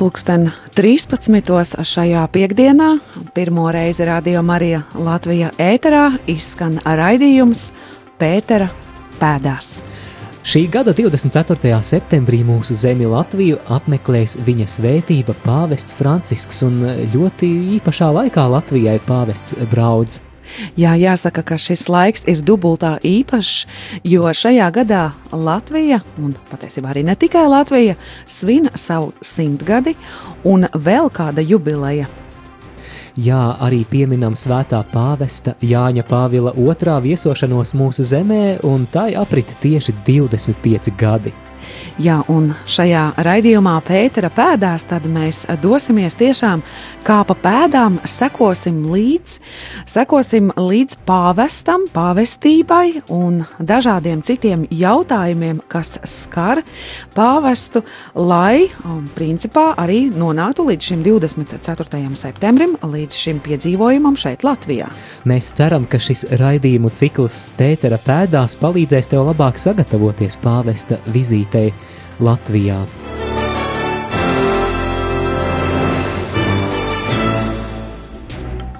Pulksten 13. šajā piekdienā, pirmo reizi Radio Marija Latvija ēterā izskan raidījums Pētera pēdās. Šī gada 24. septembrī mūsu zemi Latviju apmeklēs viņa svētība pāvests Francisks, un ļoti īpašā laikā Latvijai pāvests braudz. Jā, jāsaka, ka šis laiks ir dubultā īpašs, jo šajā gadā Latvija, un patiesībā arī ne tikai Latvija, svin savu simtgadi un vēl kāda jubileja. Jā, arī pieminam svētā pāvesta Jāņa Pāvila otrā viesošanos mūsu zemē, un tai aprita tieši 25 gadi. Jā, un šajā raidījumā Pētera pēdās mēs dosimies tiešām kā pa pēdām, sekosim līdz, sekosim līdz pāvestam, pāvestībai un dažādiem citiem jautājumiem, kas skar pāvestu, lai un, principā arī nonāktu līdz šim 24. septembrim, līdz šim piedzīvojumam šeit Latvijā. Mēs ceram, ka šis raidījumu cikls Pētera pēdās palīdzēs tev labāk sagatavoties pāvesta vizītei Latvijā.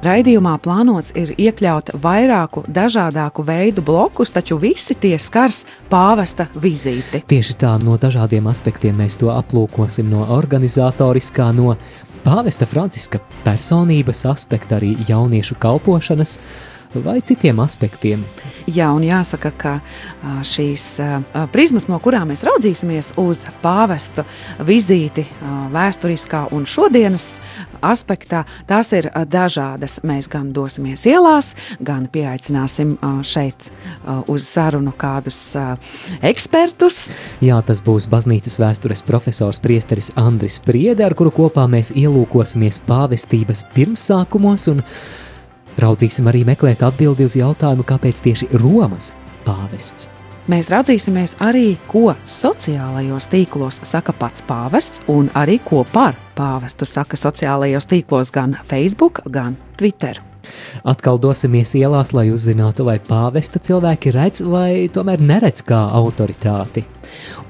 Raidījumā plānots ir iekļaut vairāku dažādāku veidu blokus, taču visi tie skars pāvesta vizīti. Tieši tā no dažādiem aspektiem mēs to aplūkosim no organizatoriskā, no pāvesta Franciska personības aspekta, arī jauniešu kalpošanas vai citiem aspektiem. Jā, un jāsaka, ka šīs prizmas, no kurām mēs raudzīsimies uz pāvestu vizīti, vēsturiskā un šodienas aspektā, tās ir dažādas. Mēs gan dosimies ielās, gan pieaicināsim šeit uz sarunu kādus ekspertus. Jā, tas būs baznīcas vēstures profesors Priesteris Andris Priede, ar kuru kopā mēs ielūkosimies pāvestības pirmsākumos un Raudzīsim arī meklēt atbildi uz jautājumu, kāpēc tieši Romas pāvests. Mēs raudzīsimies arī, ko sociālajos tīklos saka pats pāvests, un arī ko par pāvestu saka sociālajos tīklos gan Facebook, gan Twitter. Atkal dosimies ielās, lai uzzinātu, vai pāvesta cilvēki redz vai tomēr neredz kā autoritāti.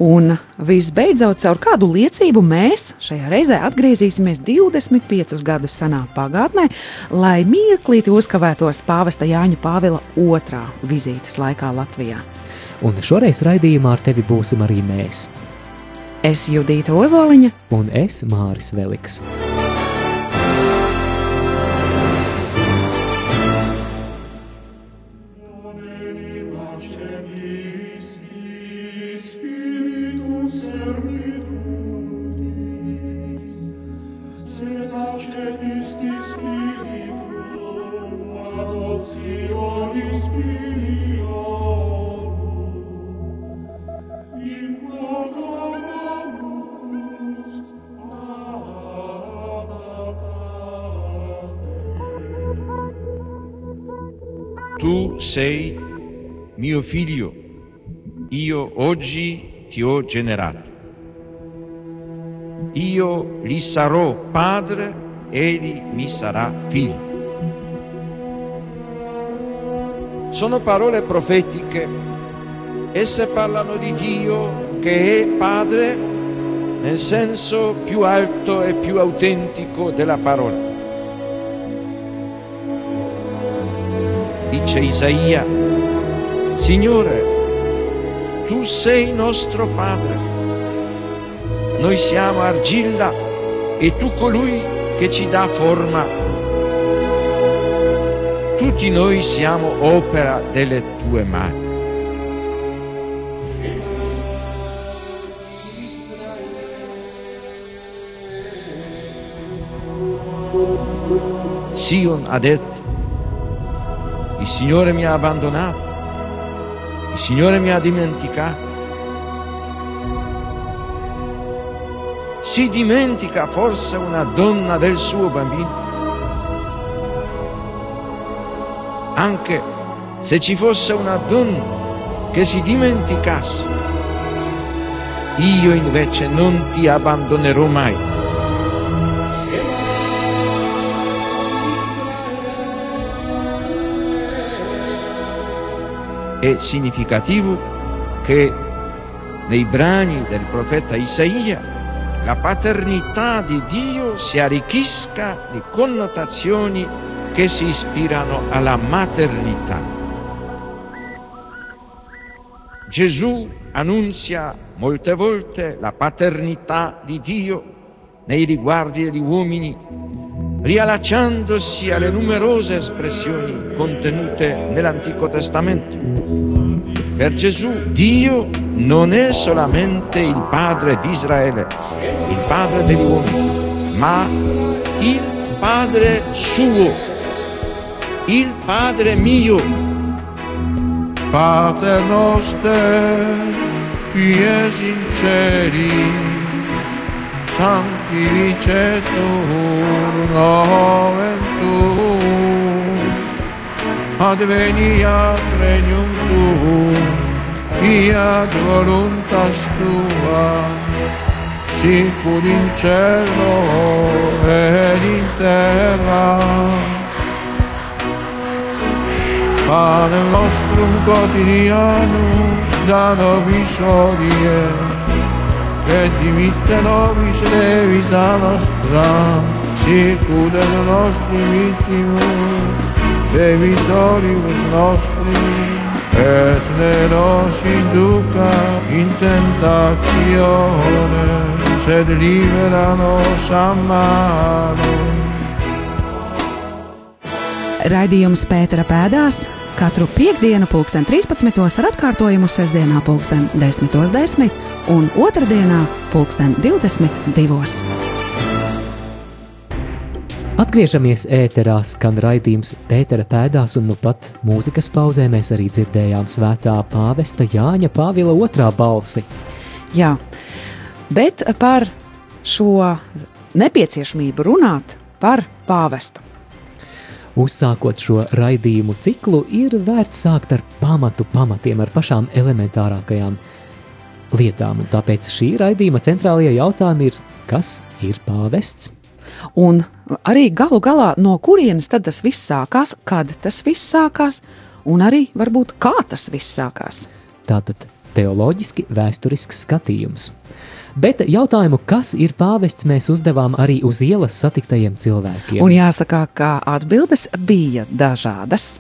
Un visbeidzot, caur kādu liecību mēs šajā reizē atgriezīsimies 25 gadus senā pagātnē, lai mirklīti uzkavētos pāvesta Jāņa Pāvila otrā vizītes laikā Latvijā. Un šoreiz raidījumā ar tevi būsim arī mēs. Es Judīta Ozoliņa un es Māris Veliks. Sei mio figlio, io oggi ti ho generato. Io gli sarò padre, egli mi sarà figlio. Sono parole profetiche, esse parlano di Dio che è padre nel senso più alto e più autentico della parola. dice Isaia, Signore, tu sei nostro Padre, noi siamo argilla e tu colui che ci dà forma. Tutti noi siamo opera delle tue mani. Sion ha detto il Signore mi ha abbandonato, il Signore mi ha dimenticato. Si dimentica forse una donna del suo bambino? Anche se ci fosse una donna che si dimenticasse, io invece non ti abbandonerò mai. È significativo che nei brani del profeta Isaia la paternità di Dio si arricchisca di connotazioni che si ispirano alla maternità. Gesù annunzia molte volte la paternità di Dio nei riguardi degli uomini, riallacciandosi alle numerose espressioni contenute nell'Antico Testamento. Per Gesù Dio non è solamente il Padre di Israele, il Padre degli uomini, ma il Padre suo, il Padre mio. Pater noster, qui es in celi, santi vicetur tuum, adveniat regnum tuum fiat voluntas tua. Sicur in cielo ed in terra. Padre nostrum quotidianum da nobis odie et dimitte nobis levita nostra, sicur et nostri vittimus, debitoribus nostri, et ne nos induca in tentatione, sed libera nos a malo. Raidījums Pētera pēdās katru piekdienu, pulksten 13. ar atkārtojumu sestdienā, pulksten 10.10 10, un otrdienā, pulksten 22. Atgriežamies ēterā, skan raidījums Pētera pēdās, un nu pat mūzikas pauzē mēs arī dzirdējām svētā pāvesta Jāņa Pāvila otrā balsi. Jā, bet par šo nepieciešamību runāt par pāvestu. Uzsākot šo raidījumu ciklu, ir vērts sākt ar pamatu pamatiem, ar pašām elementārākajām lietām. Un tāpēc šī raidījuma centrālajie jautājumi ir, kas ir pāvests? Un arī galu galā, no kurienes tad tas viss sākās, kad tas viss sākās, un arī varbūt kā tas viss sākās. Tātad teoloģiski vēsturisks skatījums. Bet jautājumu, kas ir pāvests, mēs uzdevām arī uz ielas satiktajiem cilvēkiem. Un jāsaka, ka atbildes bija dažādas.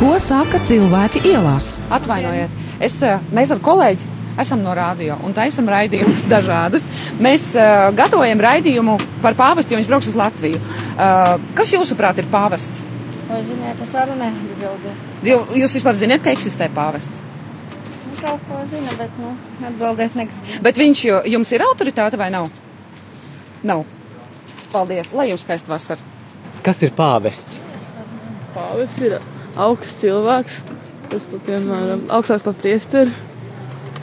Ko saka cilvēki ielās? Atvainojiet, es, eh, mēs ar kolēģi esam no rādio un taisam raidījumus dažādus. Mēs uh, gatavojam raidījumu par pāvestu, jo viņš brauks uz Latviju. Uh, kas jūsuprāt ir pāvests? Vai ziniet, es varu neatbildēt. Jo, jūs vispār zināt, ka eksistē pāvests? Nu, kaut ko zinu, bet nu, atbildēt negribu. Bet viņš jo- jums ir autoritāte vai nav? Nav. Paldies, lai jums skaista vasara. Kas ir pāvests? Pāvis ir augsts cilvēks, kas pat, piemēram, augstāks par priesteri.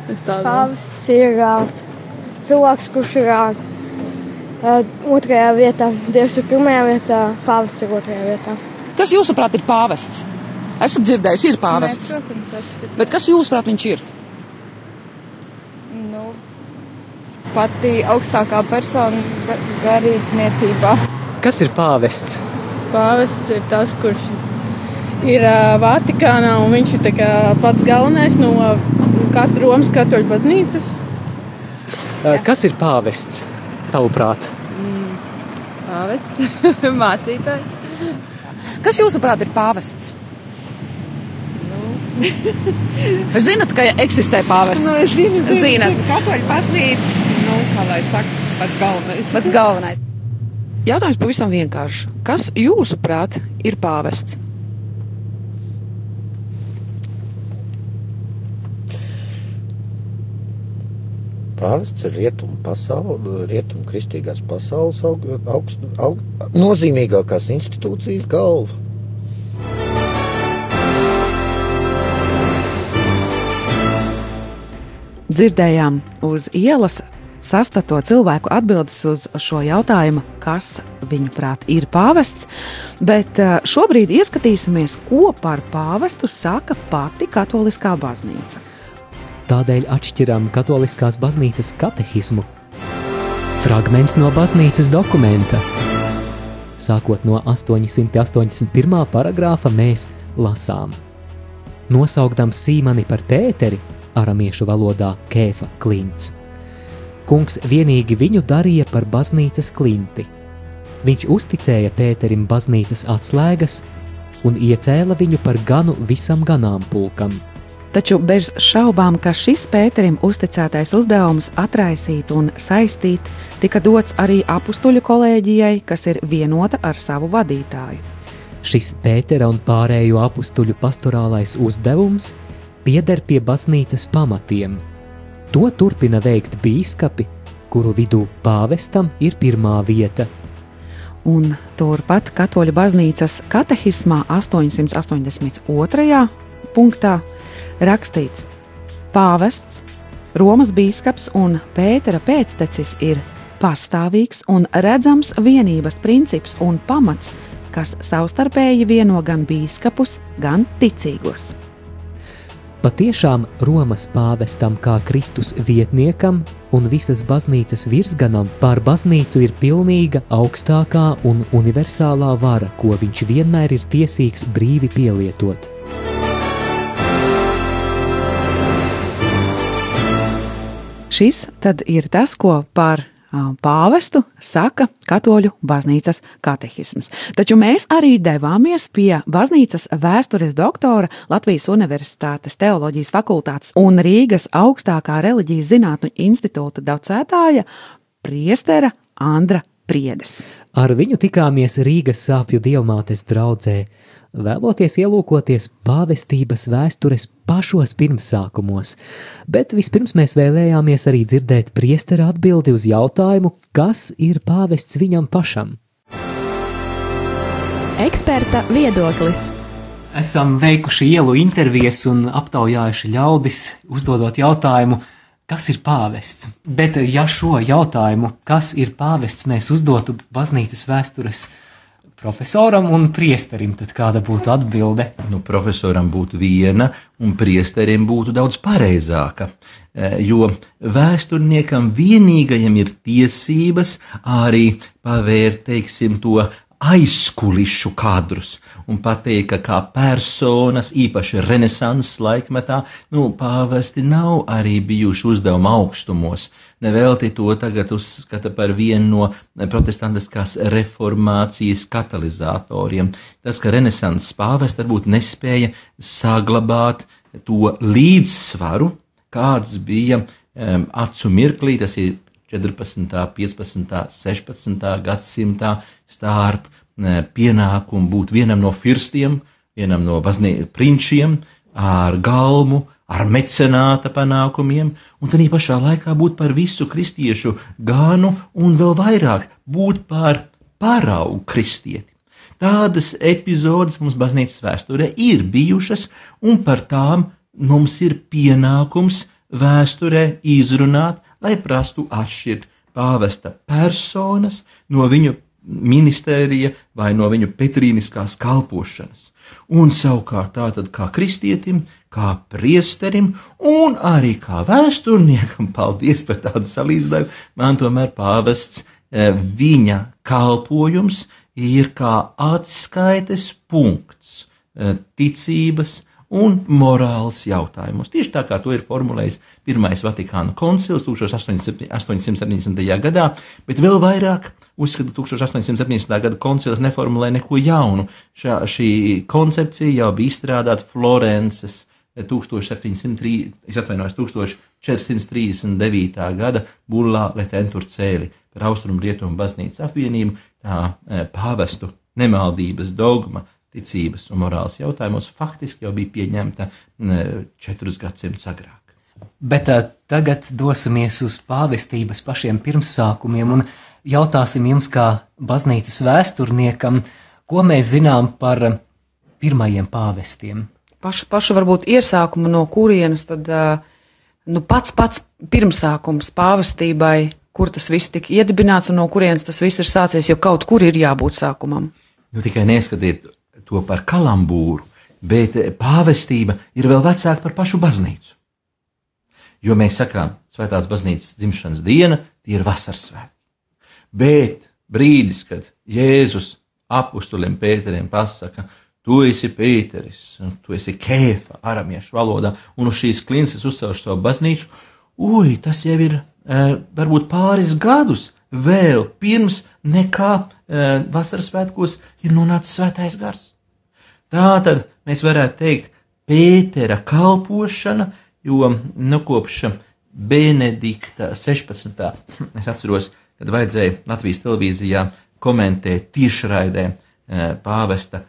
Pāvests ir uh, cilvēks, kurš ir uh, otrajā vietā. Dievs ir pirmajā vietā, pāvests ir otrajā vietā. Kas jūsuprāt ir pāvests? Esat dzirdējis, ir pāvests. Nē, protams, esmu. Bet kas jūsuprāt viņš ir? Nu, pati augstākā persona ga- garīdzniecībā. Kas ir pāvests? Pāvests ir tas, kurš ir uh, Vatikānā un viņš ir tā kā pats galvenais no katras Romas katoļu baznīcas. Kas ir pāvests? Tavuprāt, Pāvests, mācītājs. Kas jūsuprāt ir pāvests? Zinat, ka eksistē pāvests? Nu, es zinu, zinu, Zinat. zinu katoļu baznīcas, nu, kā lai saka, pats galvenais. Pats galvenais. Jautājums pavisam vienkāršs. Kas jūsuprāt ir pāvests? Pāvests ir rietumu pasauli, rietumu kristīgās pasaules aug, augst, aug, nozīmīgākās institūcijas galva. Dzirdējām uz ielas sastato cilvēku atbildes uz šo jautājumu, kas viņuprāt ir pāvests, bet eh, šobrīd ieskatīsimies, ko par pāvestu saka pati katoliskā baznīca. Tādēļ atšķiram katoliskās baznīcas katehismu. Fragments no baznīcas dokumenta. Sākot no 881. paragrāfa mēs lasām. Nosaukdam Sīmani par Pēteri, aramiešu valodā Kēfa klints. Kungs vienīgi viņu darīja par baznīcas klinti. Viņš uzticēja Pēterim baznīcas atslēgas un iecēla viņu par ganu visam ganāmpulkam. Taču bez šaubām, ka šis Pēterim uzticētais uzdevums atraisīt un saistīt tika dots arī apstuļu kolēģijai, kas ir vienota ar savu vadītāju. Šis Pētera un pārējo apstuļu pastorālais uzdevums pieder pie baznīcas pamatiem – To turpina veikt biskupi, kuru vidū pāvestam ir pirmā vieta. Un turpat Katoļu baznīcas katehismā 882. punktā rakstīts: Pāvests, Romas biskups un Pētera pēctecis ir pastāvīgs un redzams vienības princips un pamats, kas savstarpēji vieno gan biskupus, gan ticīgos. Patiešām Romas pāvestam kā Kristus vietniekam un visas baznīcas virsganam pār baznīcu ir pilnīga, augstākā un universālā vara, ko viņš vienmēr ir tiesīgs brīvi pielietot. Šis tad ir tas, ko par pāvestu saka Katoļu baznīcas katehisms. Taču mēs arī devāmies pie baznīcas vēstures doktora Latvijas Universitātes teoloģijas fakultātes un Rīgas augstākā reliģijas zinātņu institūta docētāja Priestera Andra Priedes. Ar viņu tikāmies Rīgas sāpju dievmātes draudzē vēloties ielūkoties pāvestības vēstures pašos pirmsākumos, bet vispirms mēs vēlējāmies arī dzirdēt priestera atbildi uz jautājumu, kas ir pāvests viņam pašam. Eksperta viedoklis. Esam veikuši ielu intervijas un aptaujājuši ļaudis, uzdodot jautājumu, kas ir pāvests. Bet, ja šo jautājumu, kas ir pāvests, mēs uzdotu baznīcas vēstures profesoram un priesterim, tad kāda būtu atbilde? Nu, profesoram būtu viena, un priesterim būtu daudz pareizāka. Eh, jo vēsturniekam vienīgajam ir tiesības arī pavērt, teiksim, to aizkulišu kadrus un pateikt, ka kā personas, īpaši renesanses laikmetā, nu, pāvesti nav arī bijuši uzdevuma augstumos. Nevelti to tagad uzskata par vienu no protestantiskās reformācijas katalizatoriem. Tas, ka renesanses pāvests varbūt nespēja saglabāt to līdzsvaru, kāds bija um, acu mirklī, tas ir 14., 15., 16. gadsimtā starp pienākumu būt vienam no firstiem, vienam no prinčiem, ar galmu, ar mecenāta panākumiem, un tad pašā laikā būt par visu kristiešu gānu un vēl vairāk būt par paraugu kristieti. Tādas epizodes mums baznīcas vēsturē ir bijušas, un par tām mums ir pienākums vēsturē izrunāt, lai prastu atšķirt pāvesta personas no viņu ministērija vai no viņu petrīniskās kalpošanas. Un savukārt tātad kā kristietim, kā priesterim un arī kā vēsturniekam, paldies par tādu salīdzinājumu, man tomēr pāvests e, viņa kalpojums ir kā atskaites punkts e, ticības un morāls jautājumos. Tieši tā kā to ir formulējis Pirmais Vatikāna koncils 1870. gadā, bet vēl vairāk uzskata, ka 1870. gada koncils neformulē neko jaunu. Šā, šī koncepcija jau bija izstrādāta Florences 1703, es atvainojos, 1439. gada bullā Letentur cēli par austrumu rietumu baznīcas apvienību, tā e, pāvestu nemaldības dogma ticības un morāles jautājumos faktiski jau bija pieņemta četrus gadsimtus agrāk. Bet uh, tagad dosimies uz pāvestības pašiem pirmsākumiem un jautāsim jums, kā baznīcas vēsturniekam, ko mēs zinām par pirmajiem pāvestiem. Pašu, pašu varbūt iesākumu no kurienes tad nu, pats pats pirmsākums pāvestībai, kur tas viss tika iedibināts un no kurienes tas viss ir sācies, jo kaut kur ir jābūt sākumam. Nu, tikai neskatiet to par kalambūru, bet pāvestība ir vēl vecāka par pašu baznīcu. Jo mēs sakām, Svētās baznīcas dzimšanas diena, tie ir vasaras svētki. Bet brīdis, kad Jēzus apustuliem Pēteriem pasaka, tu esi Pēteris, tu esi kēfa aramiešu valodā, un uz šīs klinces uzcelšu savu baznīcu, ui, tas jau ir e, varbūt pāris gadus vēl pirms nekā e, vasaras svētkos ir nonācis svētais gars. Tā tad mēs varētu teikt, Pētera kalpošana jo nu, kopš Benedikta 16. es atceros, kad vajadzēja Latvijas televīzijā komentēt tiešraidē eh, pāvesta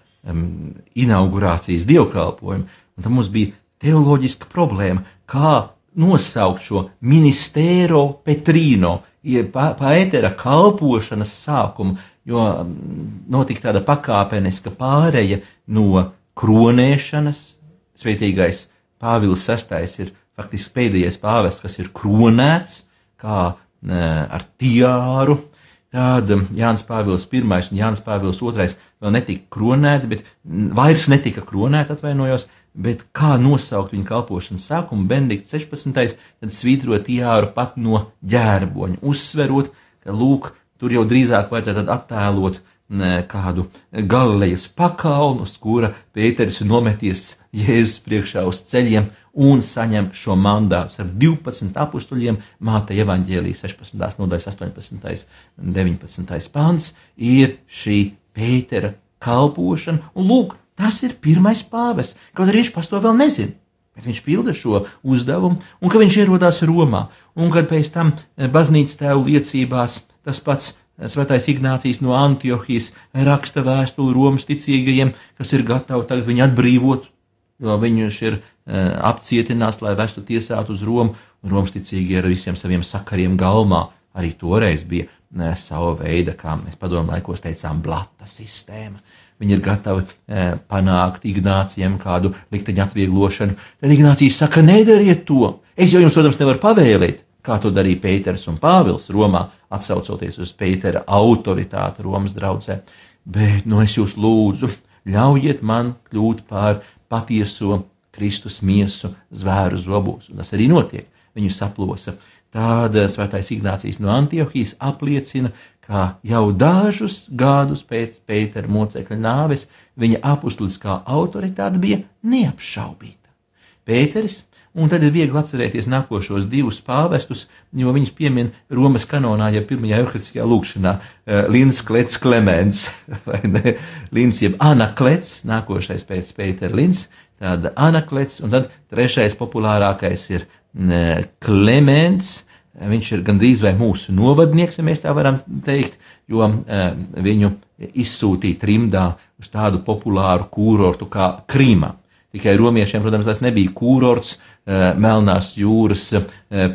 inaugurācijas dievkalpojumu, un tam mums bija teoloģiska problēma, kā nosaukt šo ministēro Petrīno, pētera kalpošanas sākumu, jo notika tāda pakāpeniska pāreja no kronēšanas, svētīgais Pāvils VI ir faktiski pēdējais pāvests, kas ir kronēts kā ar tiāru. Tad Jānis Pāvils I un Jānis Pāvils II vēl netika kronēti, bet vairs netika kronēti, atvainojos, bet kā nosaukt viņa kalpošanas sākumu, Benedikts 16. tad svītrot tiāru pat no ģērboņa, uzsverot, ka lūk, tur jau drīzāk vajadzētu attēlot kādu galejas pakalnu, uz kura Pēters ir nometies Jēzus priekšā uz ceļiem un saņem šo mandātu ar 12 apstuļiem. Māte evaņģēlijas 16. nodaļas 18. un 19. pāns ir šī Pētera kalpošana, un lūk, tas ir pirmais pāvests, kaut arī viņš pats to vēl nezina. Bet viņš pilda šo uzdevumu, un kad viņš ierodās Romā, un kad pēc tam baznīcas tēvu liecībās tas pats Svētais Ignācijas no Antiohijas raksta vēstuli Romas ticīgajiem, kas ir gatavi tagad viņu atbrīvot, jo viņš ir uh, apcietināts, lai vestu tiesātu uz Romu, un Romas ticīgie ar visiem saviem sakariem galmā arī toreiz bija ne, sava veida, kā mēs padomu laikos teicām, blata sistēma. Viņi ir gatavi e, panākt Ignācijam kādu likteņa atvieglošanu. Tad Ignācijas saka, nedariet to. Es jau jums, protams, nevaru pavēlēt, kā to darīja Pēters un Pāvils Romā, atsaucoties uz Pētera autoritāti Romas draudzē. Bet, nu, es jūs lūdzu, ļaujiet man kļūt par patieso Kristus miesu zvēru zobos. Un tas arī notiek. Viņu saplosa. Tāda svētais Ignācijas no Antiohijas apliecina, ka jau dažus gadus pēc Pētera mocekļa nāves viņa apustuliskā autoritāte bija neapšaubīta. Pēteris Un tad ir viegli atcerēties nākošos divus pāvestus, jo viņus piemin Romas kanonā, ja pirmajā euharistiskajā lūkšanā uh, Lins Klets Klemens, vai ne? Lins jeb Anaklets, nākošais pēc Pētera Lins, tāda Anaklets, un tad trešais populārākais ir uh, Klemens, viņš ir gandrīz vai mūsu novadnieks, ja mēs tā varam teikt, jo uh, viņu izsūtīja trimdā uz tādu populāru kūrortu kā Krīma. Tikai romiešiem, protams, tas nebija kūrorts, Eh, Melnās jūras eh,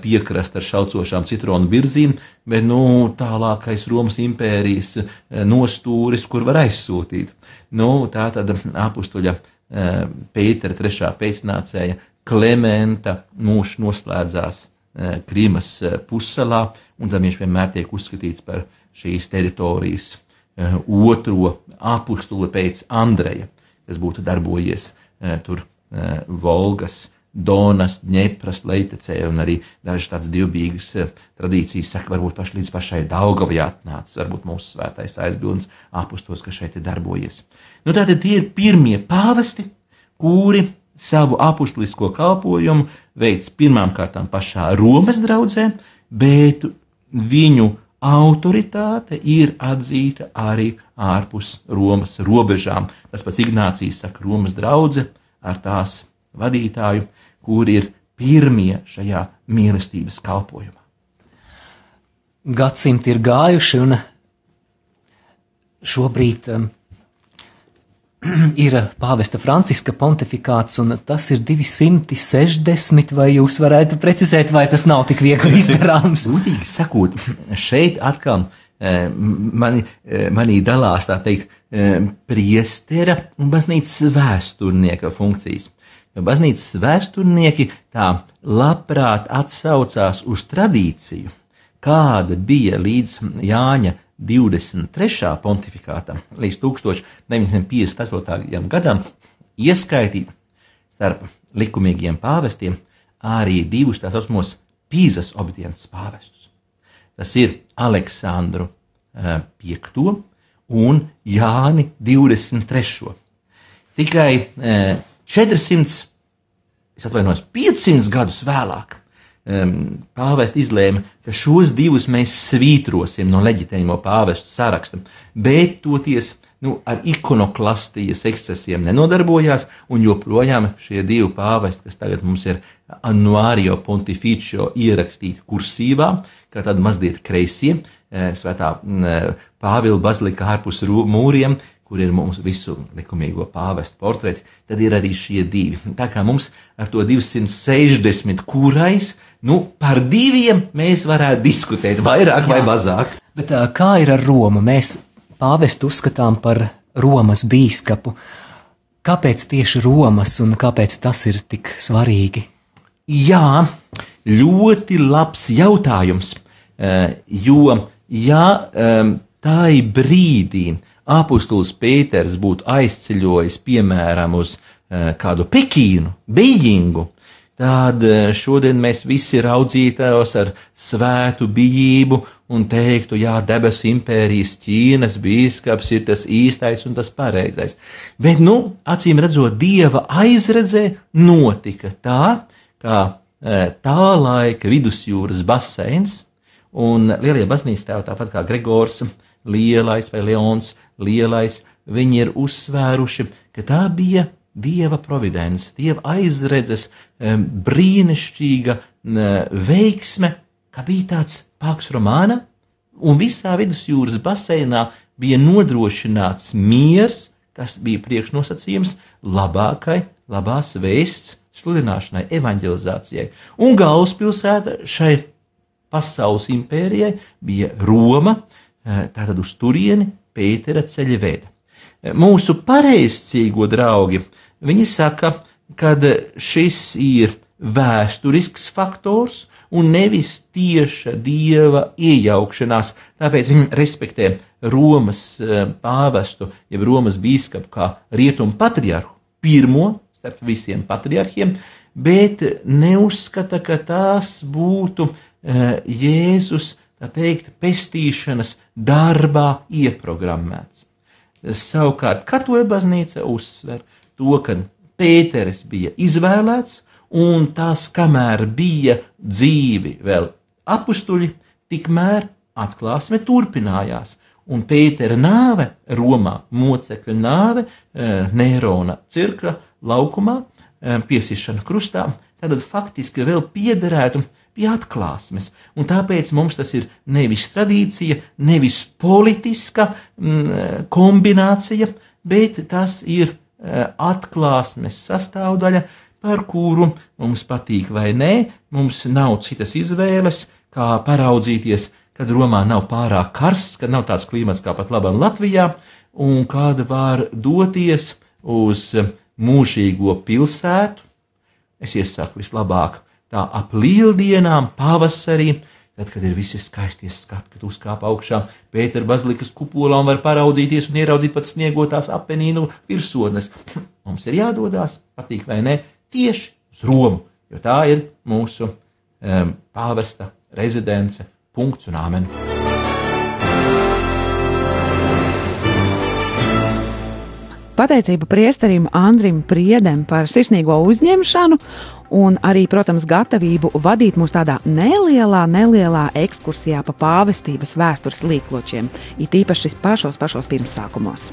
piekrasta ar šaucošām citronu virzīm, bet nu, tālākais Romas impērijas eh, nostūris, kur var aizsūtīt. Nu, tā tad apustuļa Pētera trešā pēcnācēja Klementa mūžs noslēdzās Krīmas pussalā, un tam viņš vienmēr tiek uzskatīts par šīs teritorijas otro apustuli pēc Andreja, kas būtu darbojies tur Volgas Donas, Ņepras, Leitecē un arī dažas tādas divbīgas eh, tradīcijas saka, varbūt paši līdz pašai Daugavai atnācis, varbūt mūsu svētais aizbildnis apustos, kas šeit ir darbojies. Nu tātad tie ir pirmie pāvesti, kuri savu apustulisko kalpojumu veids pirmām kārtām pašā Romas draudzē, bet viņu autoritāte ir atzīta arī ārpus Romas robežām. Tas pats Ignācijas saka, Romas draudzene ar tās vadītāju kur ir pirmie šajā mīlestības kalpojumā. Gadsimti ir gājuši, un šobrīd um, ir pāvesta Franciska pontifikāts, un tas ir 260, vai jūs varētu precizēt, vai tas nav tik viegli izdarāms? Gudīgi sakot, šeit atkal eh, mani, eh, manī dalās tā teikt eh, priestera un baznīcas vēsturnieka funkcijas. Jo baznīcas vēsturnieki tā labprāt atsaucās uz tradīciju, kāda bija līdz Jāņa 23. pontifikātam līdz 1958. gadam, ieskaitīt starp likumīgiem pāvestiem arī divus tā saucamos Pīzas obediences pāvestus. Tas ir Aleksandru V un Jāni 23. Tikai uh, 400, es atvainojos, 500 gadus vēlāk pāvests izlēma, ka šos divus mēs svītrosim no leģitīmo pāvestu saraksta, bet toties nu, ar ikonoklastijas ekscesiem nenodarbojās, un joprojām šie divi pāvesti, kas tagad mums ir Anuārio Pontificio ierakstīti kursīvā, kā tādi mazliet kreisie, svētā Pāvila bazilika ārpus mūriem, kur ir mums visu likumīgo pāvestu portreti, tad ir arī šie divi. Tā kā mums ar to 260 kurais, nu, par diviem mēs varētu diskutēt, vairāk Jā. vai mazāk. Bet kā ir ar Romu? Mēs pāvestu uzskatām par Romas bīskapu. Kāpēc tieši Romas un kāpēc tas ir tik svarīgi? Jā, ļoti labs jautājums. Jo, ja tā ir brīdī, apustulis Pēters būtu aizceļojis, piemēram, uz kādu Pekīnu, Beijingu, tad šodien mēs visi raudzītos ar svētu bijību un teiktu, jā, debesu impērijas Ķīnas bīskaps ir tas īstais un tas pareizais. Bet, nu, acīm redzot, dieva aizredzē notika tā, kā tā laika vidusjūras baseins un lielie baznīcas tēvi, tāpat kā Gregors Lielais vai Leons Lielais, viņi ir uzsvēruši, ka tā bija dieva providence, dieva aizredzes brīnišķīga veiksme, ka bija tāds Pāks Romāna, un visā vidusjūras baseinā bija nodrošināts miers, kas bija priekšnosacījums labākai, labās vēsts sludināšanai, evanģelizācijai. Un galvaspilsēta šai pasaules impērijai bija Roma, tātad uz turieni Pētera ceļa veda. Mūsu pareizcīgo draugi, viņi saka, ka šis ir vēsturisks faktors, un nevis tieša dieva iejaukšanās. Tāpēc viņi respektē Romas eh, pāvestu, jeb Romas biskupu kā rietumu patriarhu, pirmo starp visiem patriarchiem, bet neuzskata, ka tās būtu Jēzus, tā teikt, pestīšanas darbā ieprogrammēts. Savukārt, katoļa baznīca uzsver to, ka Pēteris bija izvēlēts, un tas, kamēr bija dzīvi vēl apstuļi, tikmēr atklāsme turpinājās. Un Pētera nāve Romā, mocekļa nāve, eh, Nērona cirka laukumā, eh, piesišana krustā, tad faktiski vēl piederētu pie atklāsmes. Un tāpēc mums tas ir nevis tradīcija, nevis politiska mm, kombinācija, bet tas ir eh, atklāsmes sastāvdaļa, par kuru mums patīk vai nē, mums nav citas izvēles, kā paraudzīties, kad Romā nav pārāk karsts, kad nav tāds klimats kā pat labam Latvijā, un kad var doties uz mūžīgo pilsētu. Es iesaku vislabāk tā ap lieldienām, pavasarī, tad, kad ir visi skaistie skati, kad uzkāpa augšā Pētera bazilikas kupolā un var paraudzīties un ieraudzīt pat sniegotās apelīnu virsotnes. Mums ir jādodas, patīk vai nē, tieši uz Romu, jo tā ir mūsu um, pāvesta rezidence. Punkts un āmen. Pateicība priesterim Andrim Priedem par sirsnīgo uzņemšanu un arī, protams, gatavību vadīt mūs tādā nelielā, nelielā ekskursijā pa pāvestības vēstures līkločiem, it īpaši pašos pašos pirmsākumos.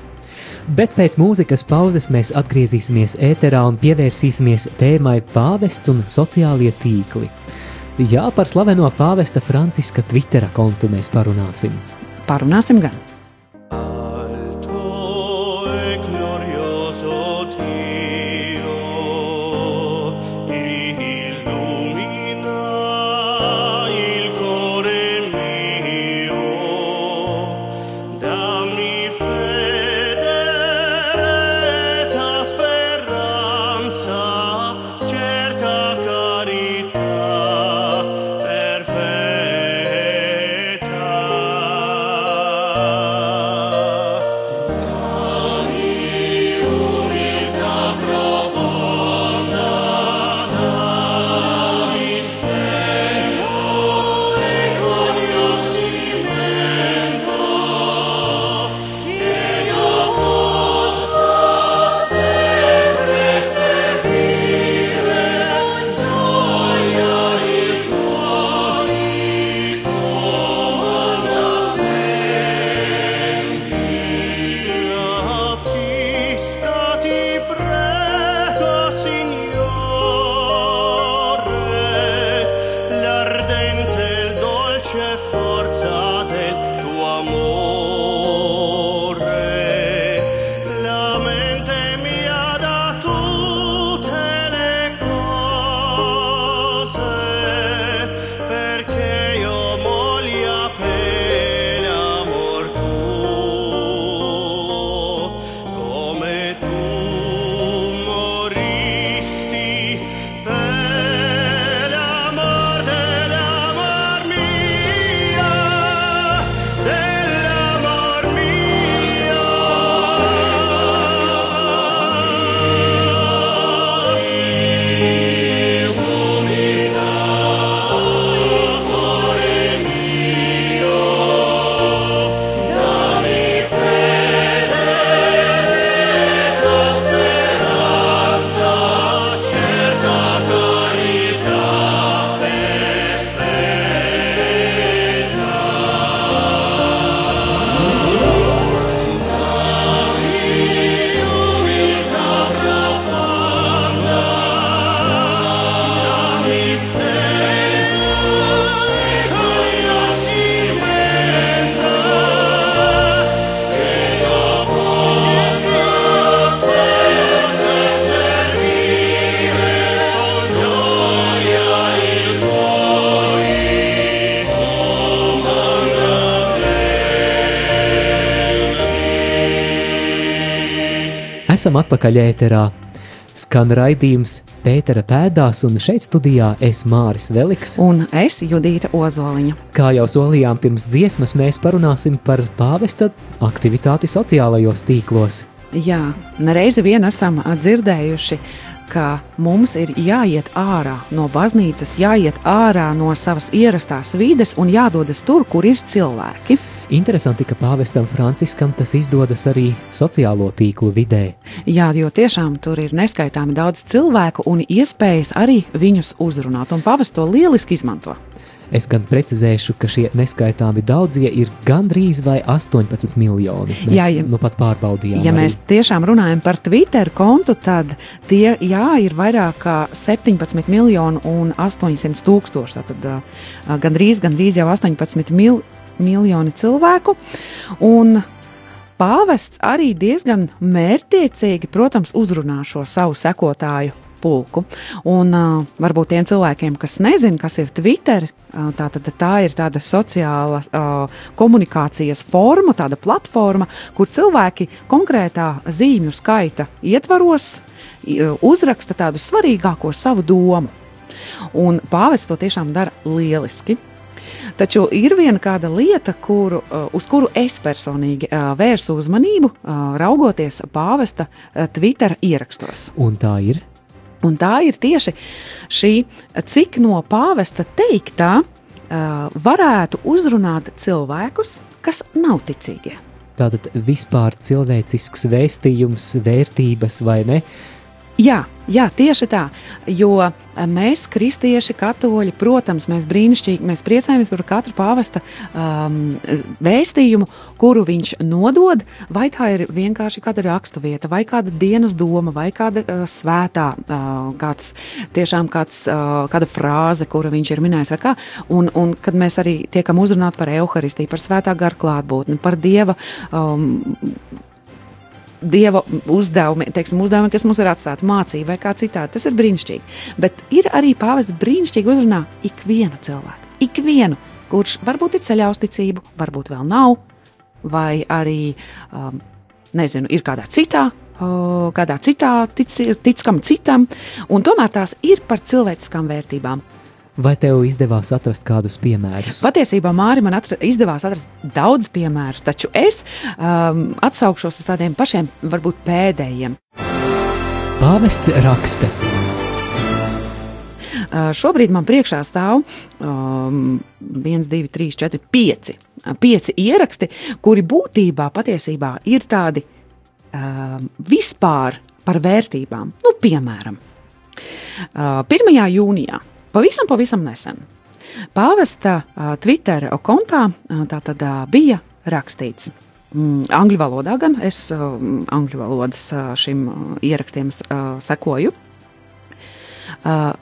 Bet pēc mūzikas pauzes mēs atgriezīsimies ēterā un pievērsīsimies tēmai pāvests un sociālie tīkli. Jā, par slaveno pāvesta Franciska Twittera kontu mēs parunāsim. Parunāsim gan! Esam atpakaļ ēterā. Skan raidījums Pētera pēdās, un šeit studijā es Māris Veliks. Un es Judīta Ozoliņa. Kā jau solījām pirms dziesmas, mēs parunāsim par pāvesta aktivitāti sociālajos tīklos. Jā, reizi vien esam dzirdējuši, ka mums ir jāiet ārā no baznīcas, jāiet ārā no savas ierastās vides un jādodas tur, kur ir cilvēki. Interesanti, ka pāvestam Franciskam tas izdodas arī sociālo tīklu vidē. Jā, jo tiešām tur ir neskaitāmi daudz cilvēku un iespējas arī viņus uzrunāt, un pāvests to lieliski izmanto. Es gan precizēšu, ka šie neskaitāmi daudzie ir gandrīz vai 18 miljoni. Mēs jā, ja, nu pat pārbaudījām. Ja arī. mēs tiešām runājam par Twitter kontu, tad tie jā, ir vairāk kā 17 miljoni un 800 tūkstoši. Tad uh, gandrīz, gandrīz jau 18 miljoni miljoni cilvēku. Un pāvests arī diezgan mērķiecīgi, protams, uzrunā šo savu sekotāju pulku. Un uh, varbūt tiem cilvēkiem, kas nezina, kas ir Twitter, uh, tā, tad, tā ir tāda sociāla uh, komunikācijas forma, tāda platforma, kur cilvēki konkrētā zīmju skaita ietvaros uh, uzraksta tādu svarīgāko savu domu. Un pāvests to tiešām dara lieliski. Taču ir viena kāda lieta, kuru, uh, uz kuru es personīgi uh, vērsu uzmanību, uh, raugoties pāvesta Twitter ierakstos. Un tā ir? Un tā ir tieši šī, cik no pāvesta teiktā varētu uzrunāt cilvēkus, kas nav ticīgie. Tātad vispār cilvēcisks vēstījums, vērtības vai ne? Jā, Jā, tieši tā. Jo eh, mēs, kristieši, katoļi, protams, mēs brīnišķīgi mēs priecājamies par katru pāvesta um, vēstījumu, kuru viņš nodod. Vai tā ir vienkārši kāda raksturvieta, vai kāda dienas doma, vai kāda uh, svētā, uh, kāds, tiešām kāds, uh, kāda frāze, kuru viņš ir minējis. Un, un kad mēs arī tiekam uzrunāti par evaharistiju, par svētā gara klātbūtni, par dieva. Um, dieva uzdevumi, teiksim, uzdevumi, kas mums ir atstāti mācībai, vai kā citādi. Tas ir brīnišķīgi. Bet ir arī pāvests brīnišķīgi uzrunā ikvienu cilvēku. Ikvienu, kurš varbūt ir ceļā uz ticību, varbūt vēl nav, vai arī, um, nezinu, ir kādā citā. Kādā citā tic, tic kam citam, un tomēr tās ir par cilvēciskām vērtībām. Vai tev izdevās atrast kādus piemērus? Patiesībā Mārija man atra, izdevās atrast daudz piemērus, taču es um, atsaukšos uz tādiem pašiem, varbūt pēdējiem. Pāvests raksta. Uh, šobrīd man priekšā stāv um, 1, 2, 3, 4, 5, 5 ieraksti, kuri būtībā patiesībā ir tādi um, vispār par vērtībām. Nu, piemēram, uh, 1. jūnijā Pavisam, pavisam nesen. Pāvesta uh, Twitter kontā uh, tā tad uh, bija rakstīts. Mm, angļu valodā gan es uh, angļu valodas uh, šim uh, ierakstiem uh, sekoju. Uh,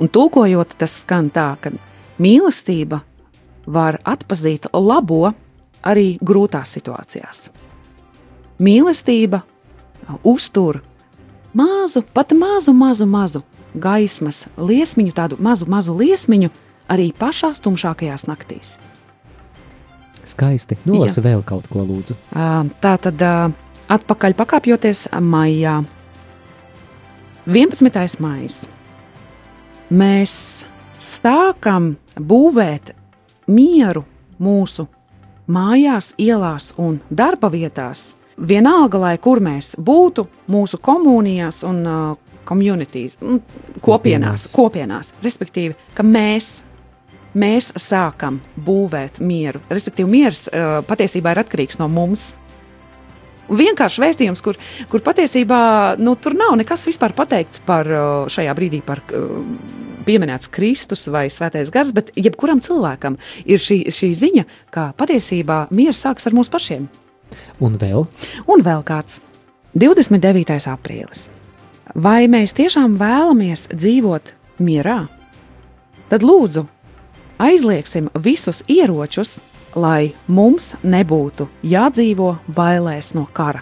un tulkojot, tas skan tā, ka mīlestība var atpazīt labo arī grūtās situācijās. Mīlestība uztur mazu, pat mazu, mazu, mazu gaismas liesmiņu, tādu mazu, mazu liesmiņu arī pašās tumšākajās naktīs. Skaisti. Nolasa Jā. vēl kaut ko, lūdzu. Tā tad atpakaļ pakāpjoties maijā. 11. maijs. Mēs sākam būvēt mieru mūsu mājās, ielās un darba vietās. Vienalga, lai kur mēs būtu, mūsu komunijās un uh, communities, nu, kopienās, kopienās. Respektīvi, ka mēs, mēs sākam būvēt mieru. Respektīvi, miers uh, patiesībā ir atkarīgs no mums. Vienkārši vēstījums, kur, kur patiesībā nu, tur nav nekas vispār pateikts par uh, šajā brīdī par uh, pieminēts Kristus vai Svētais Gars, bet jebkuram cilvēkam ir šī, šī ziņa, ka patiesībā miers sākas ar mums pašiem. Un vēl? Un vēl kāds 29. aprīlis. Vai mēs tiešām vēlamies dzīvot mierā? Tad lūdzu, aizliegsim visus ieročus, lai mums nebūtu jādzīvo bailēs no kara.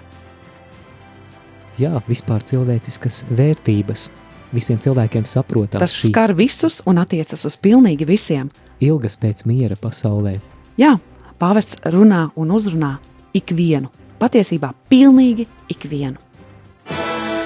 Jā, vispār cilvēciskas vērtības. Visiem cilvēkiem saprotams. Tas šīs... skar visus un attiecas uz pilnīgi visiem. Ilgas pēc miera pasaulē. Jā, pāvests runā un uzrunā ikvienu. Patiesībā pilnīgi ikvienu.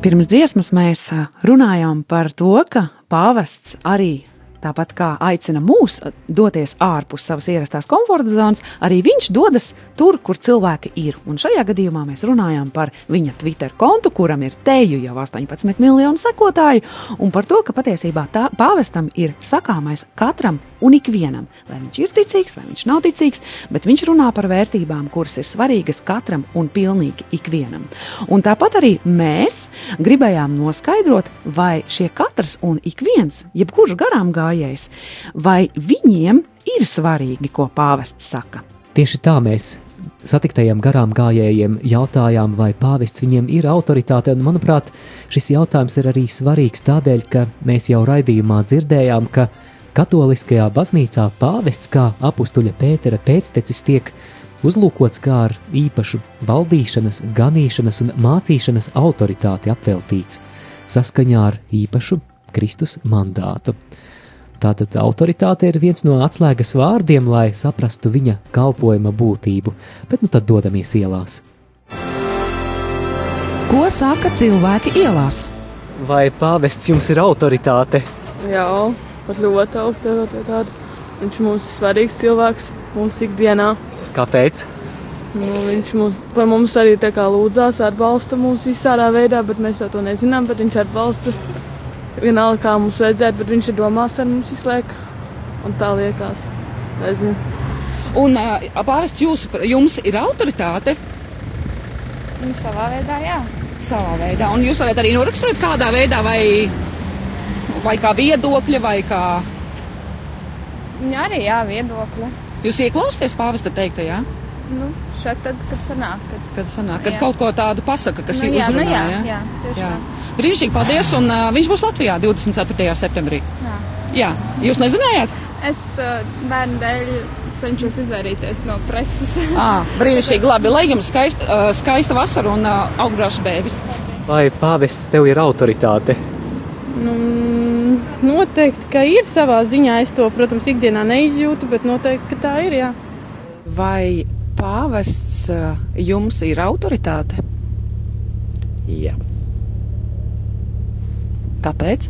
Pirms dziesmas mēs runājām par to, ka pāvests arī Tāpat kā aicina mūs doties ārpus savas ierastās komforta zonas, arī viņš dodas tur, kur cilvēki ir. Un šajā gadījumā mēs runājām par viņa Twitter kontu, kuram ir teju jau 18 miljonu sekotāju, un par to, ka patiesībā tā pāvestam ir sakāmais katram un ikvienam. Vai viņš ir ticīgs, vai viņš nav ticīgs, bet viņš runā par vērtībām, kuras ir svarīgas katram un pilnīgi ikvienam. Un tāpat arī mēs gribējām noskaidrot, vai šie katrs un ik viens, jebkurš garām gājējs, vai viņiem ir svarīgi, ko pāvests saka. Tieši tā mēs satiktajiem garām gājējiem jautājām, vai pāvests viņiem ir autoritāte, un manuprāt, šis jautājums ir arī svarīgs tādēļ, ka mēs jau raidījumā dzirdējām, ka Katoliskajā baznīcā pāvests kā apustuļa Pētera pēctecis tiek uzlūkots kā ar īpašu valdīšanas, ganīšanas un mācīšanas autoritāti apveltīts, saskaņā ar īpašu Kristus mandātu. Tātad autoritāte ir viens no atslēgas vārdiem, lai saprastu viņa kalpojuma būtību, bet nu tad dodamies ielās. Ko saka cilvēki ielās? Vai pāvests jums ir autoritāte? Jā, pat ļoti augstu tādu. Viņš mums ir svarīgs cilvēks mūsu ikdienā. Kāpēc? Nu, viņš mums, par mums arī tā kā lūdzās, atbalsta mūs visādā veidā, bet mēs to nezinām, bet viņš atbalsta vienalga, kā mums vajadzētu, bet viņš ir domās ar mums visu laiku. Un tā liekas. Nezinu. Un uh, pāvests jūs, jums ir autoritāte? Nu, savā veidā, jā. Savā veidā. Un jūs varat arī noraksturot kādā veidā vai vai kā viedokļa, vai kā. Jā, arī jā, viedokļa. Jūs ieklausāties pāvesta teiktajā? Nu, šeit, tad, kad sanāk. Kad, kad sanāk, kad jā. kaut ko tādu pasaka, kas nu, ir uzrunā. Nu, jā, jā, jā, jā. Brīnišķīgi, paldies, un uh, viņš būs Latvijā 24. septembrī. Jā. jā. Jūs nezinājāt? Es uh, bērnu dēļ cenšos izvairīties no preses. à, brīnišķīgi, labi, lai jums skaist, uh, skaista vasara un uh, augļošs bēbis. Vai pāvests tev ir autoritāte? Noteikti, ka ir savā ziņā. Es to, protams, ikdienā neizjūtu, bet noteikti, ka tā ir. Jā. Vai pāvests eh, jums ir autoritāte? Jā. Kāpēc?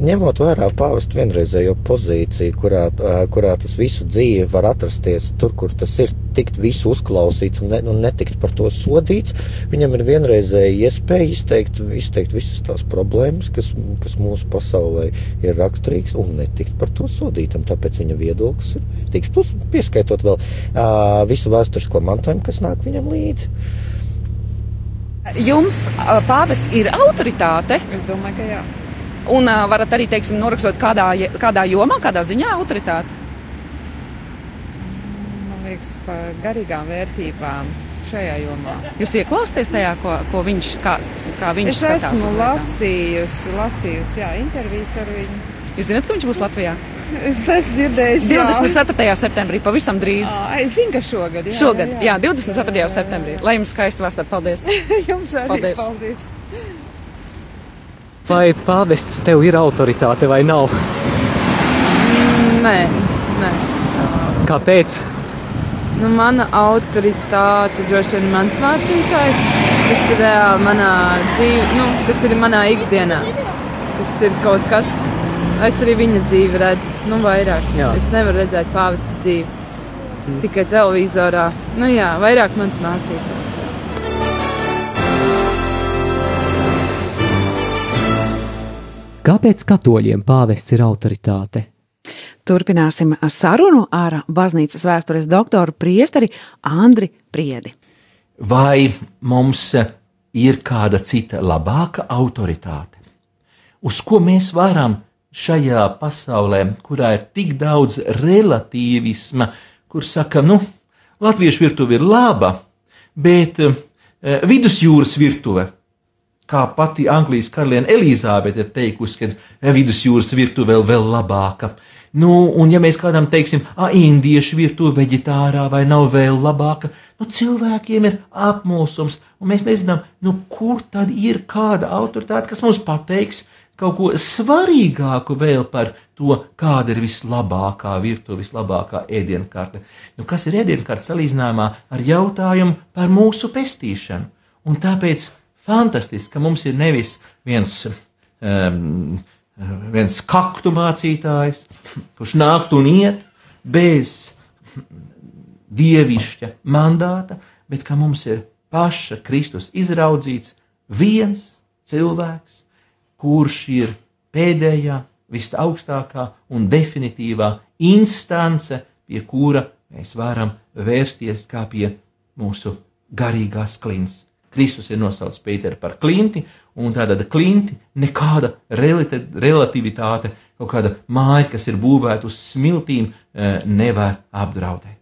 Ņemot vērā pāvesta vienreizējo pozīciju, kurā, kurā tas visu dzīvi var atrasties tur, kur tas ir, tikt visu uzklausīts un, ne, un netikt par to sodīts, viņam ir vienreizēja iespēja izteikt, izteikt visas tās problēmas, kas, kas mūsu pasaulē ir raksturīgas, un netikt par to sodītam. Tāpēc viņa viedoklis ir vērtīgs. Plus, pieskaitot vēl uh, visu vēsturisko mantojumu, kas nāk viņam līdzi. Jums pāvests ir autoritāte? Es domāju, ka jā. Un uh, varat arī, teiksim, norakstot kādā, kādā jomā, kādā ziņā autoritāti? Man liekas, par garīgām vērtībām šajā jomā. Jūs ieklausāties tajā, ko, ko viņš, kā, kā viņš es skatās? Es esmu lasījusi, lasījusi, jā, intervijas ar viņu. Jūs zināt, ka viņš būs Latvijā? Es esmu dzirdējis. 24. Jā. septembrī, pavisam drīz. À, es zinu, ka šogad. Jā, šogad, jā, jā. jā 24. Jā. septembrī. Lai jums skaisti vasara. Paldies! jums arī paldies! paldies. Vai pāvests tev ir autoritāte vai nav? Nē, nē. Kāpēc? Nu, mana autoritāte droši vien mans mācītājs. Tas ir reāli manā dzīvē, nu, tas ir manā ikdienā. Tas ir kaut kas, Es arī viņa dzīvi redzu, nu, vairāk. Jā. Es nevaru redzēt pāvesta dzīvi. Tikai televizorā. Nu jā, vairāk mans mācītājs. Kāpēc katoļiem pāvests ir autoritāte? Turpināsim sarunu ar baznīcas vēstures doktoru priesteri Andri Priedi. Vai mums ir kāda cita labāka autoritāte? Uz ko mēs varam šajā pasaulē, kurā ir tik daudz relativisma, kur saka, nu, latviešu virtuve ir laba, bet uh, vidusjūras virtuve kā pati Anglijas karaliene Elizabete ir teikusi, ka vidusjūras virtuve vēl, vēl labāka. Nu, un ja mēs kādam teiksim, ah, indiešu virtuve veģetārā vai nav vēl labāka, nu, cilvēkiem ir apmulsums, un mēs nezinām, nu, kur tad ir kāda autoritāte, kas mums pateiks kaut ko svarīgāku vēl par to, kāda ir vislabākā virtuve, vislabākā ēdienkarte. Nu, kas ir ēdienkarte salīdzinājumā ar jautājumu par mūsu pestīšanu? Un tāpēc fantastiski, ka mums ir nevis viens, um, viens kaktu mācītājs, kurš nāktu un iet bez dievišķa mandāta, bet ka mums ir paša Kristus izraudzīts viens cilvēks, kurš ir pēdējā, visaugstākā un definitīvā instance, pie kura mēs varam vērsties kā pie mūsu garīgās klints. Kristus ir nosaucis Pēteru par klinti, un tāda klinti nekāda relativitāte, kaut kāda māja, kas ir būvēta uz smiltīm, eh, nevar apdraudēt.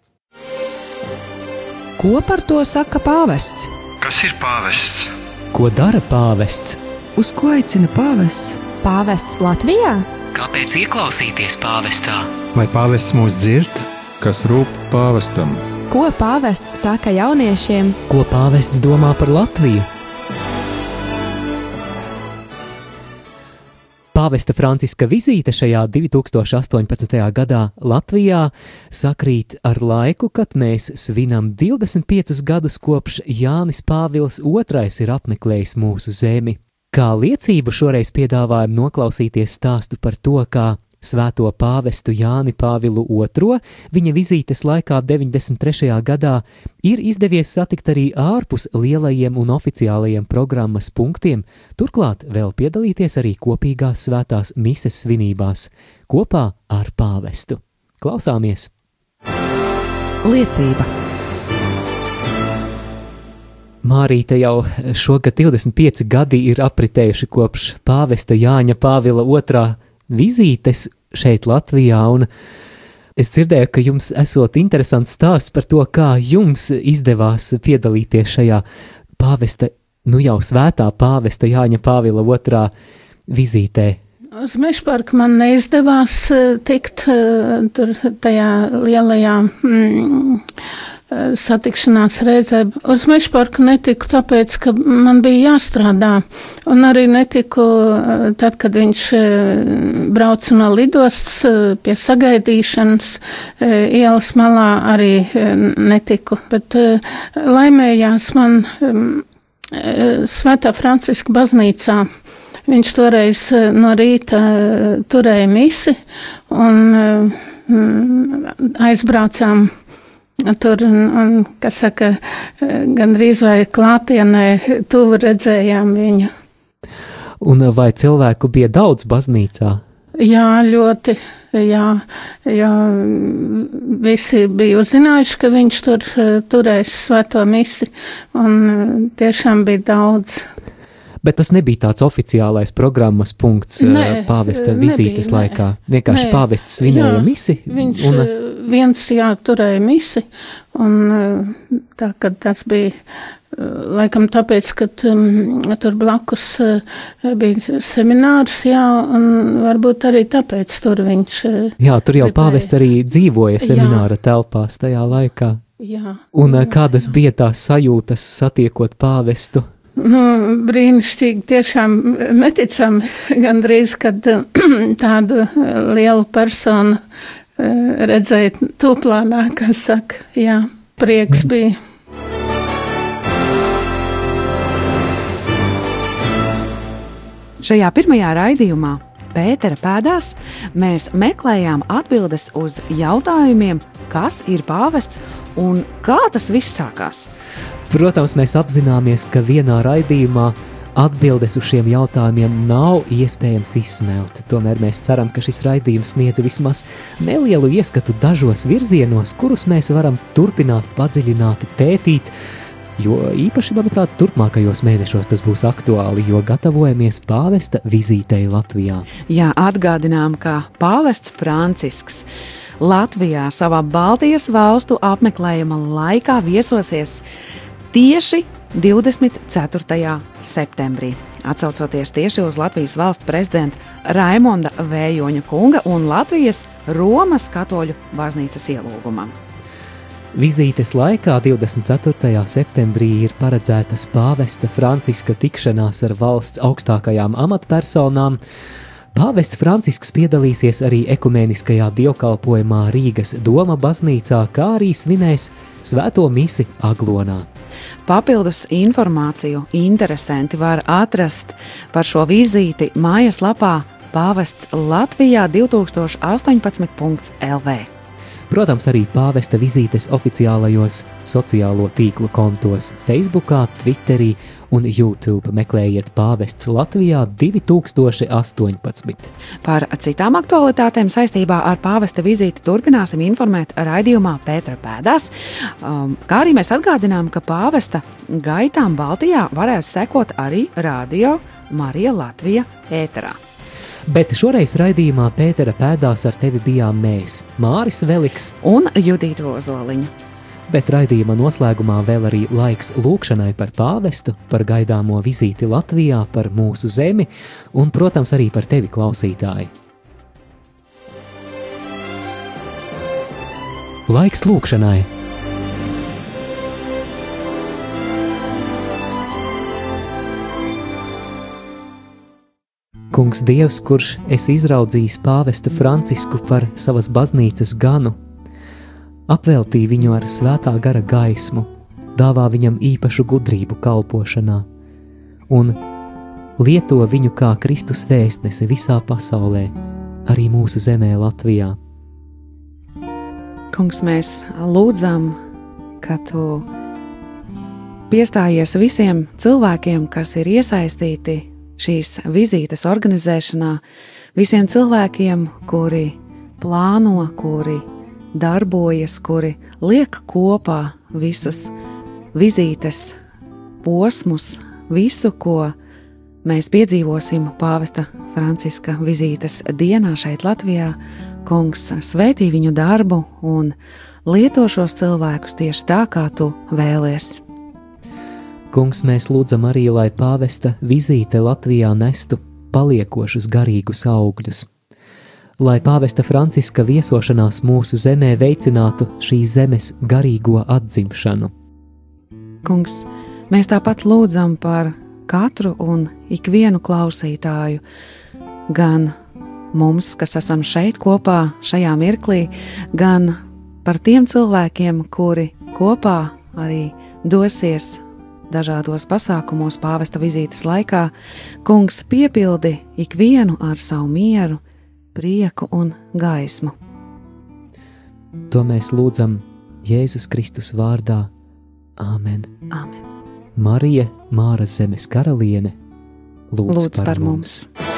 Ko par to saka pāvests? Kas ir pāvests? Ko dara pāvests? Uz ko aicina pāvests? Pāvests Latvijā? Kāpēc ieklausīties pāvestā? Vai pāvests mūs dzird? Kas rūp pāvestam? Ko pāvests saka jauniešiem? Ko pāvests domā par Latviju? Pāvesta Franciska vizīte šajā 2018. gadā Latvijā sakrīt ar laiku, kad mēs svinam 25 gadus kopš Jānis Pāvils II ir apmeklējis mūsu zemi. Kā liecību šoreiz piedāvājam noklausīties stāstu par to, kā Svēto pāvestu Jāni Pāvilu II viņa vizītes laikā 93. gadā ir izdevies satikt arī ārpus lielajiem un oficiālajiem programmas punktiem, turklāt vēl piedalīties arī kopīgās svētās mises svinībās kopā ar pāvestu. Klausāmies! Liecība! Mārīte jau šogad 25 gadi ir apritējuši kopš pāvesta Jāņa Pāvila II vizītes šeit, Latvijā. Es dzirdēju, ka jums esot interesants stāsts par to, kā jums izdevās piedalīties šajā pāvesta, nu jau svētā pāvesta Jāņa Pāvila otrā vizītē. Uz Mešparku man neizdevās eh, tikt eh, tur tajā lielajā mm, satikšanās reizē. Uz Mešparku netiku tāpēc, ka man bija jāstrādā, un arī netiku eh, tad, kad viņš eh, brauca no lidostas pie sagaidīšanas ielas malā arī netiku, bet laimējās man Svētā Franciska baznīcā. Viņš toreiz no rīta turēja misi un aizbraucām Tur, un, kas saka, gandrīz vai klātienē tuvu redzējām viņu. Un vai cilvēku bija daudz baznīcā? Jā, ļoti. Jā, jā, visi bija uzzinājuši, ka viņš tur turēs svēto misi, un tiešām bija daudz. Bet tas nebija tāds oficiālais programmas punkts nē, pāvesta vizītes nebija, laikā. Vienkārši nē, pāvests svinēja misi. Viņš, un, viens jā, turēja misi, un eh, tā, kad tas bija eh, laikam tāpēc, ka um, tur blakus uh, bija seminārs, jā, un varbūt arī tāpēc tur viņš. Uh, jā, tur jau pāvests arī dzīvoja semināra jā. telpās tajā laikā. Jā. Un uh, kādas bija tās sajūtas satiekot pāvestu? Nu, brīnišķīgi, tiešām neticami gandrīz, kad tādu lielu personu redzēt tūplānā, kā saka, jā, prieks bija. Šajā pirmajā raidījumā Pētera pēdās mēs meklējām atbildes uz jautājumiem, kas ir pāvests un kā tas viss sākās. Protams, mēs apzināmies, ka vienā raidījumā atbildes uz šiem jautājumiem nav iespējams izsmelt. Tomēr mēs ceram, ka šis raidījums sniedz vismaz nelielu ieskatu dažos virzienos, kurus mēs varam turpināt, padziļināt, pētīt Jo īpaši, manuprāt, turpmākajos mēnešos tas būs aktuāli, jo gatavojamies pāvesta vizītei Latvijā. Jā, atgādinām, ka pāvests Francisks Latvijā savā Baltijas valstu apmeklējuma laikā viesosies tieši 24. septembrī. Atcaucoties tieši uz Latvijas valsts prezidenta Raimonda Vējoņa kunga un Latvijas Romas katoļu baznīcas ielūgumam. Vizītes laikā 24. septembrī ir paredzētas pāvesta Franciska tikšanās ar valsts augstākajām amatpersonām. Pāvests Francisks piedalīsies arī ekumeniskajā dievkalpojumā Rīgas Doma baznīcā, kā arī svinēs Svēto misi Aglonā. Papildus informāciju interesanti var atrast par šo vizīti mājaslapā Pāvests Latvijā 2018.lv. Protams, arī pāvesta vizītes oficiālajos sociālo tīklu kontos Facebook, Twitterī un YouTube. Meklējiet pāvests Latvijā 2018. Par citām aktualitātēm saistībā ar pāvesta vizīti turpināsim informēt raidījumā Pētera pēdās, um, kā arī mēs atgādinām, ka pāvesta gaitām Baltijā varēs sekot arī radio Marija Latvija ēterā. Bet šoreiz raidījumā Pētera pēdās ar tevi bijām mēs, Māris Veliks un Judita Ozoliņa. Bet raidījuma noslēgumā vēl arī laiks lūkšanai par pāvestu, par gaidāmo vizīti Latvijā, par mūsu zemi un, protams, arī par tevi klausītāju. Laiks lūkšanai! Kungs, Dievs, kurš esi izraudzījis pāvestu Francisku par savas baznīcas ganu, apveltī viņu ar svētā gara gaismu, dāvā viņam īpašu gudrību kalpošanā un lieto viņu kā Kristus vēstnesi visā pasaulē, arī mūsu zemē, Latvijā. Kungs, mēs lūdzam, ka tu piestājies visiem cilvēkiem, kas ir iesaistīti šīs vizītes organizēšanā visiem cilvēkiem, kuri plāno, kuri darbojas, kuri liek kopā visus vizītes posmus, visu, ko mēs piedzīvosim pāvesta Franciska vizītes dienā šeit Latvijā. Kungs svētī viņu darbu un lieto šos cilvēkus tieši tā, kā tu vēlies. Kungs, mēs lūdzam arī, lai pāvesta vizīte Latvijā nestu paliekošus garīgus augļus, lai pāvesta Franciska viesošanās mūsu zemē veicinātu šīs zemes garīgo atzimšanu. Kungs, mēs tāpat lūdzam par katru un ikvienu klausītāju, gan mums, kas esam šeit kopā šajā mirklī, gan par tiem cilvēkiem, kuri kopā arī dosies dažādos pasākumos pāvesta vizītes laikā, kungs piepildi ikvienu ar savu mieru, prieku un gaismu. To mēs lūdzam Jēzus Kristus vārdā. Āmen. Āmen. Marija, Māra Zemes karaliene, lūdz, lūdz par, par mums. mums.